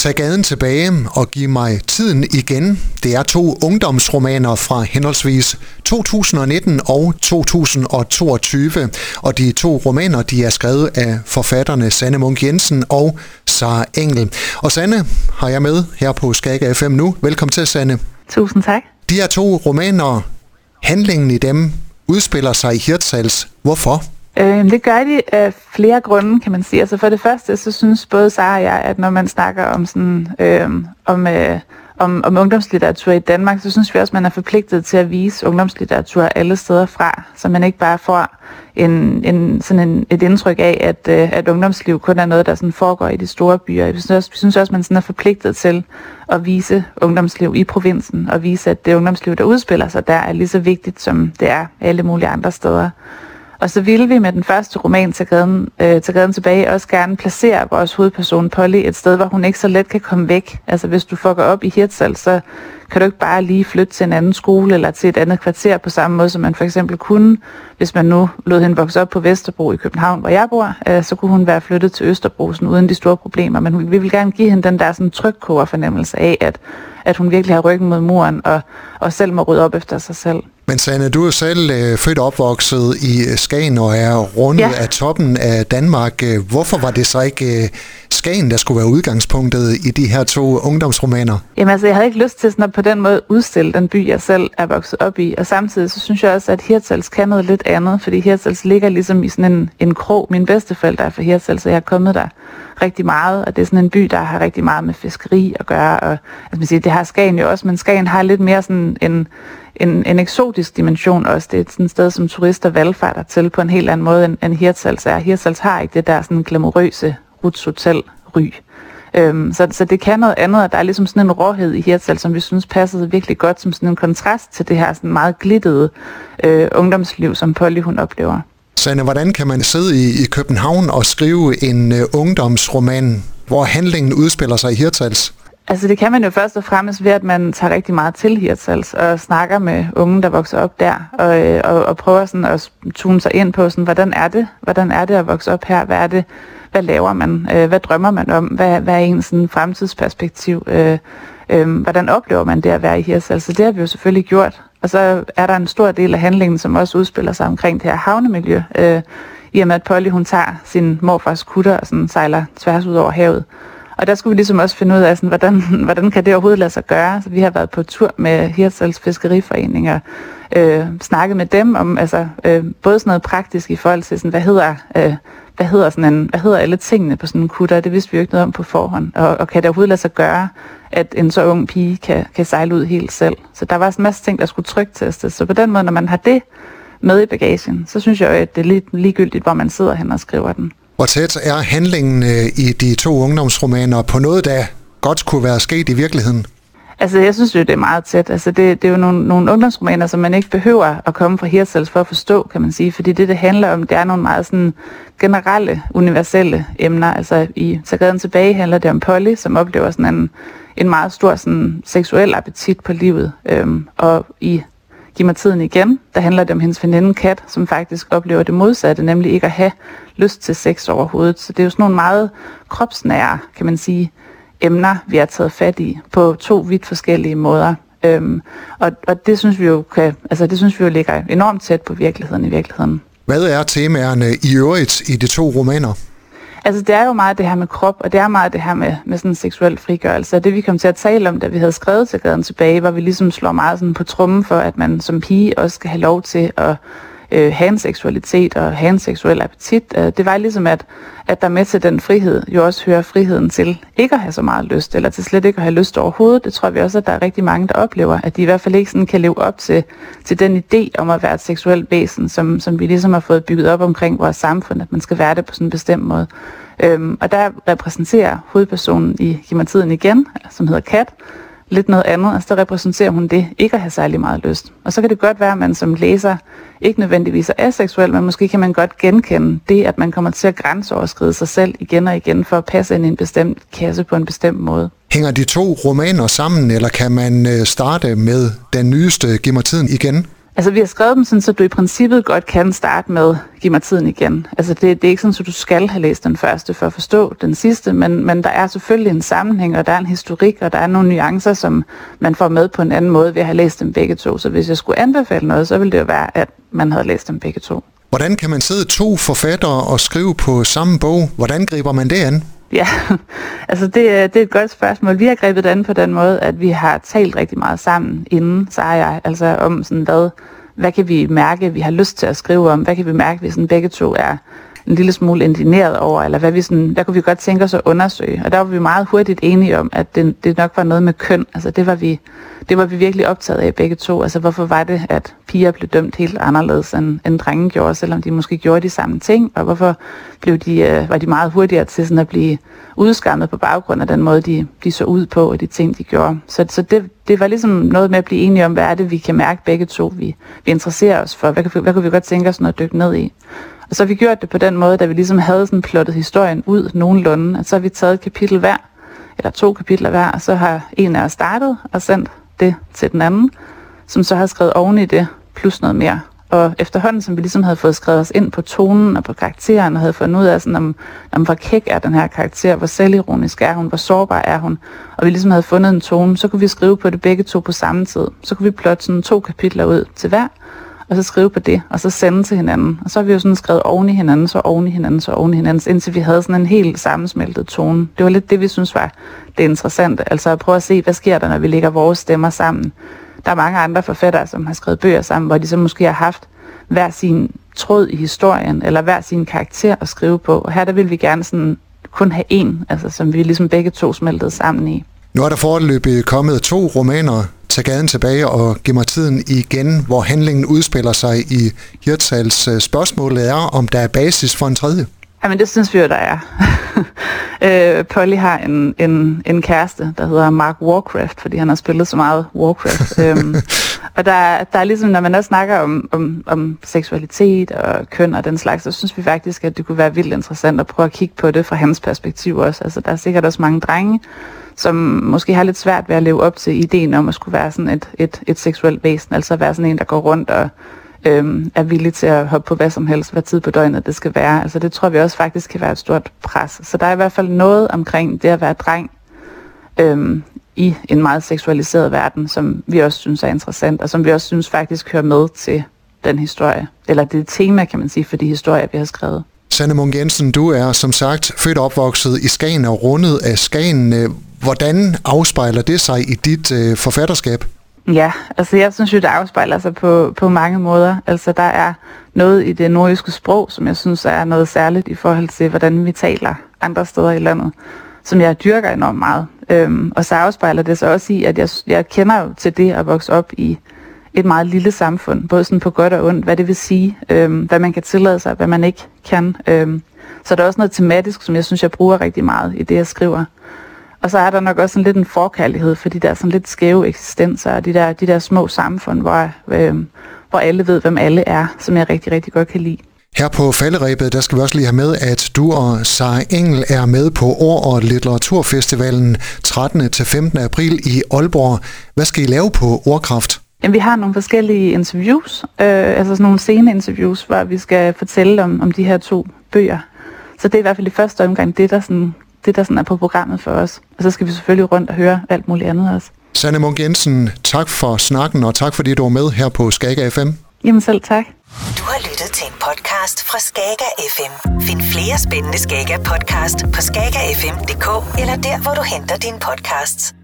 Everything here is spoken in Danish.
Tag gaden tilbage og giv mig tiden igen. Det er to ungdomsromaner fra henholdsvis 2019 og 2022, og de to romaner de er skrevet af forfatterne Sanne Munk Jensen og Sara Engel. Og Sanne har jeg med her på Skag FM nu. Velkommen til, Sanne. Tusind tak. De her to romaner, handlingen i dem udspiller sig i Hirtshals. Hvorfor? Øh, det gør de af flere grunde, kan man sige. Altså for det første, så synes både Sara og jeg, at når man snakker om sådan, øh, om, øh, om, om ungdomslitteratur i Danmark, så synes vi også, at man er forpligtet til at vise ungdomslitteratur alle steder fra, så man ikke bare får en, en, sådan en, et indtryk af, at, øh, at ungdomsliv kun er noget, der sådan foregår i de store byer. Vi synes også, vi synes også at man sådan er forpligtet til at vise ungdomsliv i provinsen, og vise, at det ungdomsliv, der udspiller sig der, er lige så vigtigt, som det er alle mulige andre steder. Og så ville vi med den første roman til gaden, øh, til gaden tilbage også gerne placere vores hovedperson Polly et sted, hvor hun ikke så let kan komme væk. Altså hvis du fucker op i Hirtshals, så kan du ikke bare lige flytte til en anden skole eller til et andet kvarter på samme måde, som man for eksempel kunne, hvis man nu lod hende vokse op på Vesterbro i København, hvor jeg bor, øh, så kunne hun være flyttet til Østerbro sådan, uden de store problemer. Men vi vil gerne give hende den der sådan trykkover fornemmelse af, at, at hun virkelig har ryggen mod muren og, og selv må rydde op efter sig selv. Men Sanne, du er selv øh, født og opvokset i Skagen og er rundet ja. af toppen af Danmark. Hvorfor var det så ikke øh, Skagen, der skulle være udgangspunktet i de her to ungdomsromaner? Jamen altså, jeg havde ikke lyst til sådan at på den måde udstille den by, jeg selv er vokset op i. Og samtidig så synes jeg også, at Hirtshals kan noget lidt andet, fordi Hirtshals ligger ligesom i sådan en, en krog. Min bedsteforældre er fra Hirtshals, så jeg er kommet der rigtig meget, og det er sådan en by, der har rigtig meget med fiskeri at gøre. Og, altså, man siger, det har Skagen jo også, men Skagen har lidt mere sådan en en, en eksotisk dimension også. Det er sådan et sted, som turister valgfarter til på en helt anden måde, end, end Hirtshals er. Hirtshals har ikke det der sådan glamourøse Ruts Hotel ry. Øhm, så, så det kan noget andet, og der er ligesom sådan en råhed i Hirtshal, som vi synes passede virkelig godt som sådan en kontrast til det her sådan meget glittede øh, ungdomsliv, som Polly hun oplever. Sanne, hvordan kan man sidde i, i København og skrive en øh, ungdomsroman, hvor handlingen udspiller sig i Hirtshals? Altså det kan man jo først og fremmest ved, at man tager rigtig meget til Hirtshals og snakker med unge, der vokser op der, og, øh, og, og prøver sådan at tune sig ind på, sådan, hvordan er det? Hvordan er det at vokse op her? Hvad er det? Hvad laver man? Øh, hvad drømmer man om? Hvad, hvad er ens sådan, fremtidsperspektiv? Øh, øhm, hvordan oplever man det at være i Hirtshals? Så det har vi jo selvfølgelig gjort. Og så er der en stor del af handlingen, som også udspiller sig omkring det her havnemiljø. I og med, at Polly hun tager sin morfars kutter og sådan, sejler tværs ud over havet. Og der skulle vi ligesom også finde ud af, sådan, hvordan, hvordan kan det overhovedet lade sig gøre. Så vi har været på tur med Hirtshals Fiskeriforening og øh, snakket med dem om altså, øh, både sådan noget praktisk i forhold til, sådan, hvad hedder... Øh, hvad hedder, sådan en, hvad hedder alle tingene på sådan en kutter? Det vidste vi jo ikke noget om på forhånd. Og, og kan det overhovedet lade sig gøre, at en så ung pige kan, kan sejle ud helt selv? Så der var en masse ting, der skulle trygtestes. Så på den måde, når man har det med i bagagen, så synes jeg jo, at det er lidt ligegyldigt, hvor man sidder hen og skriver den. Hvor tæt er handlingen øh, i de to ungdomsromaner på noget, der godt kunne være sket i virkeligheden? Altså, jeg synes jo, det er meget tæt. Altså, det, det er jo nogle, nogle ungdomsromaner, som man ikke behøver at komme fra Hirtshals for at forstå, kan man sige. Fordi det, det handler om, det er nogle meget sådan generelle, universelle emner. Altså, i Tagaden tilbage handler det om Polly, som oplever sådan en, en meget stor sådan, seksuel appetit på livet. Øhm, og i Giv mig tiden igen, der handler det om hendes veninde Kat, som faktisk oplever det modsatte, nemlig ikke at have lyst til sex overhovedet. Så det er jo sådan nogle meget kropsnære, kan man sige, emner, vi har taget fat i på to vidt forskellige måder. Øhm, og, og det synes vi jo kan, altså det synes vi jo ligger enormt tæt på virkeligheden i virkeligheden. Hvad er temaerne i øvrigt i de to romaner? Altså det er jo meget det her med krop, og det er meget det her med, med sådan seksuel frigørelse. Og det vi kom til at tale om, da vi havde skrevet til gaden tilbage, hvor vi ligesom slår meget sådan på trummen for, at man som pige også skal have lov til at øh, have en seksualitet og have en seksuel appetit. Øh, det var ligesom, at, at der med til den frihed jo også hører friheden til ikke at have så meget lyst, eller til slet ikke at have lyst overhovedet. Det tror vi også, at der er rigtig mange, der oplever, at de i hvert fald ikke sådan kan leve op til, til den idé om at være et seksuelt væsen, som, som vi ligesom har fået bygget op omkring vores samfund, at man skal være det på sådan en bestemt måde. Øhm, og der repræsenterer hovedpersonen i Giv mig tiden igen, som hedder Kat, lidt noget andet. og så repræsenterer hun det, ikke at have særlig meget lyst. Og så kan det godt være, at man som læser ikke nødvendigvis er aseksuel, men måske kan man godt genkende det, at man kommer til at grænseoverskride sig selv igen og igen for at passe ind i en bestemt kasse på en bestemt måde. Hænger de to romaner sammen, eller kan man øh, starte med den nyeste Giv mig tiden igen? Altså, vi har skrevet dem sådan, så du i princippet godt kan starte med Giv mig tiden igen. Altså, det, det er ikke sådan, at du skal have læst den første for at forstå den sidste, men, men der er selvfølgelig en sammenhæng, og der er en historik, og der er nogle nuancer, som man får med på en anden måde ved at have læst dem begge to. Så hvis jeg skulle anbefale noget, så ville det jo være, at man havde læst dem begge to. Hvordan kan man sidde to forfattere og skrive på samme bog? Hvordan griber man det an? Ja, altså det, øh, det er et godt spørgsmål. Vi har grebet det an på den måde, at vi har talt rigtig meget sammen inden, så har jeg, altså om sådan hvad, hvad kan vi mærke, vi har lyst til at skrive om, hvad kan vi mærke, vi sådan begge to er en lille smule indineret over, eller hvad, vi sådan, hvad kunne vi godt tænke os at undersøge. Og der var vi meget hurtigt enige om, at det, det nok var noget med køn. Altså det var, vi, det var vi virkelig optaget af begge to. Altså hvorfor var det, at piger blev dømt helt anderledes, end, end drenge gjorde, selvom de måske gjorde de samme ting, og hvorfor blev de, øh, var de meget hurtigere til sådan at blive udskammet på baggrund af den måde, de, de så ud på, og de ting, de gjorde. Så, så det, det var ligesom noget med at blive enige om, hvad er det, vi kan mærke begge to, vi, vi interesserer os for, hvad, hvad, hvad kunne vi godt tænke os at dykke ned i. Og så har vi gjort det på den måde, da vi ligesom havde sådan plottet historien ud nogenlunde, at så har vi taget et kapitel hver, eller to kapitler hver, og så har en af os startet og sendt det til den anden, som så har skrevet oven i det, plus noget mere. Og efterhånden, som vi ligesom havde fået skrevet os ind på tonen og på karakteren, og havde fundet ud af, sådan, om, om hvor kæk er den her karakter, hvor selvironisk er hun, hvor sårbar er hun, og vi ligesom havde fundet en tone, så kunne vi skrive på det begge to på samme tid. Så kunne vi plotte sådan to kapitler ud til hver, og så skrive på det, og så sende til hinanden. Og så har vi jo sådan skrevet oven i hinanden, så oven i hinanden, så oven i hinanden, indtil vi havde sådan en helt sammensmeltet tone. Det var lidt det, vi synes var det interessante. Altså at prøve at se, hvad sker der, når vi lægger vores stemmer sammen. Der er mange andre forfattere, som har skrevet bøger sammen, hvor de så måske har haft hver sin tråd i historien, eller hver sin karakter at skrive på. Og her der vil vi gerne sådan kun have en, altså som vi ligesom begge to smeltede sammen i. Nu er der foreløbig kommet to romaner, Tag gaden tilbage og giv mig tiden igen, hvor handlingen udspiller sig i Hirtshals. Øh, spørgsmålet er, om der er basis for en tredje. Jamen det synes vi jo, der er. øh, Polly har en, en, en kæreste, der hedder Mark Warcraft, fordi han har spillet så meget Warcraft. øhm, og der, der er ligesom, når man også snakker om, om, om seksualitet og køn og den slags, så synes vi faktisk, at det kunne være vildt interessant at prøve at kigge på det fra hans perspektiv også. Altså der er sikkert også mange drenge, som måske har lidt svært ved at leve op til ideen om at skulle være sådan et, et, et seksuelt væsen, altså at være sådan en, der går rundt og øhm, er villig til at hoppe på hvad som helst, hvad tid på døgnet det skal være. Altså det tror vi også faktisk kan være et stort pres. Så der er i hvert fald noget omkring det at være dreng øhm, i en meget seksualiseret verden, som vi også synes er interessant, og som vi også synes faktisk hører med til den historie, eller det tema, kan man sige, for de historier, vi har skrevet. Sanne Munk Jensen, du er som sagt født og opvokset i Skagen og rundet af Skagen. Hvordan afspejler det sig i dit øh, forfatterskab? Ja, altså jeg synes jo, det afspejler sig på, på mange måder. Altså der er noget i det nordjyske sprog, som jeg synes er noget særligt i forhold til, hvordan vi taler andre steder i landet, som jeg dyrker enormt meget. Øhm, og så afspejler det sig også i, at jeg, jeg kender jo til det at vokse op i et meget lille samfund, både sådan på godt og ondt, hvad det vil sige, øhm, hvad man kan tillade sig, hvad man ikke kan. Øhm, så der er også noget tematisk, som jeg synes, jeg bruger rigtig meget i det, jeg skriver. Og så er der nok også sådan lidt en forkærlighed for de der sådan lidt skæve eksistenser, og de der, de der små samfund, hvor, øh, hvor alle ved, hvem alle er, som jeg rigtig, rigtig godt kan lide. Her på falderæbet, der skal vi også lige have med, at du og Sara Engel er med på År- og Litteraturfestivalen 13. til 15. april i Aalborg. Hvad skal I lave på Ordkraft? Jamen, vi har nogle forskellige interviews, øh, altså sådan nogle scene-interviews, hvor vi skal fortælle om, om de her to bøger. Så det er i hvert fald i første omgang det, der sådan det, der sådan er på programmet for os. Og så skal vi selvfølgelig rundt og høre alt muligt andet også. Sanne Munk Jensen, tak for snakken, og tak fordi du var med her på Skaga FM. Jamen selv tak. Du har lyttet til en podcast fra Skaga FM. Find flere spændende Skaga podcast på skagafm.dk eller der, hvor du henter dine podcasts.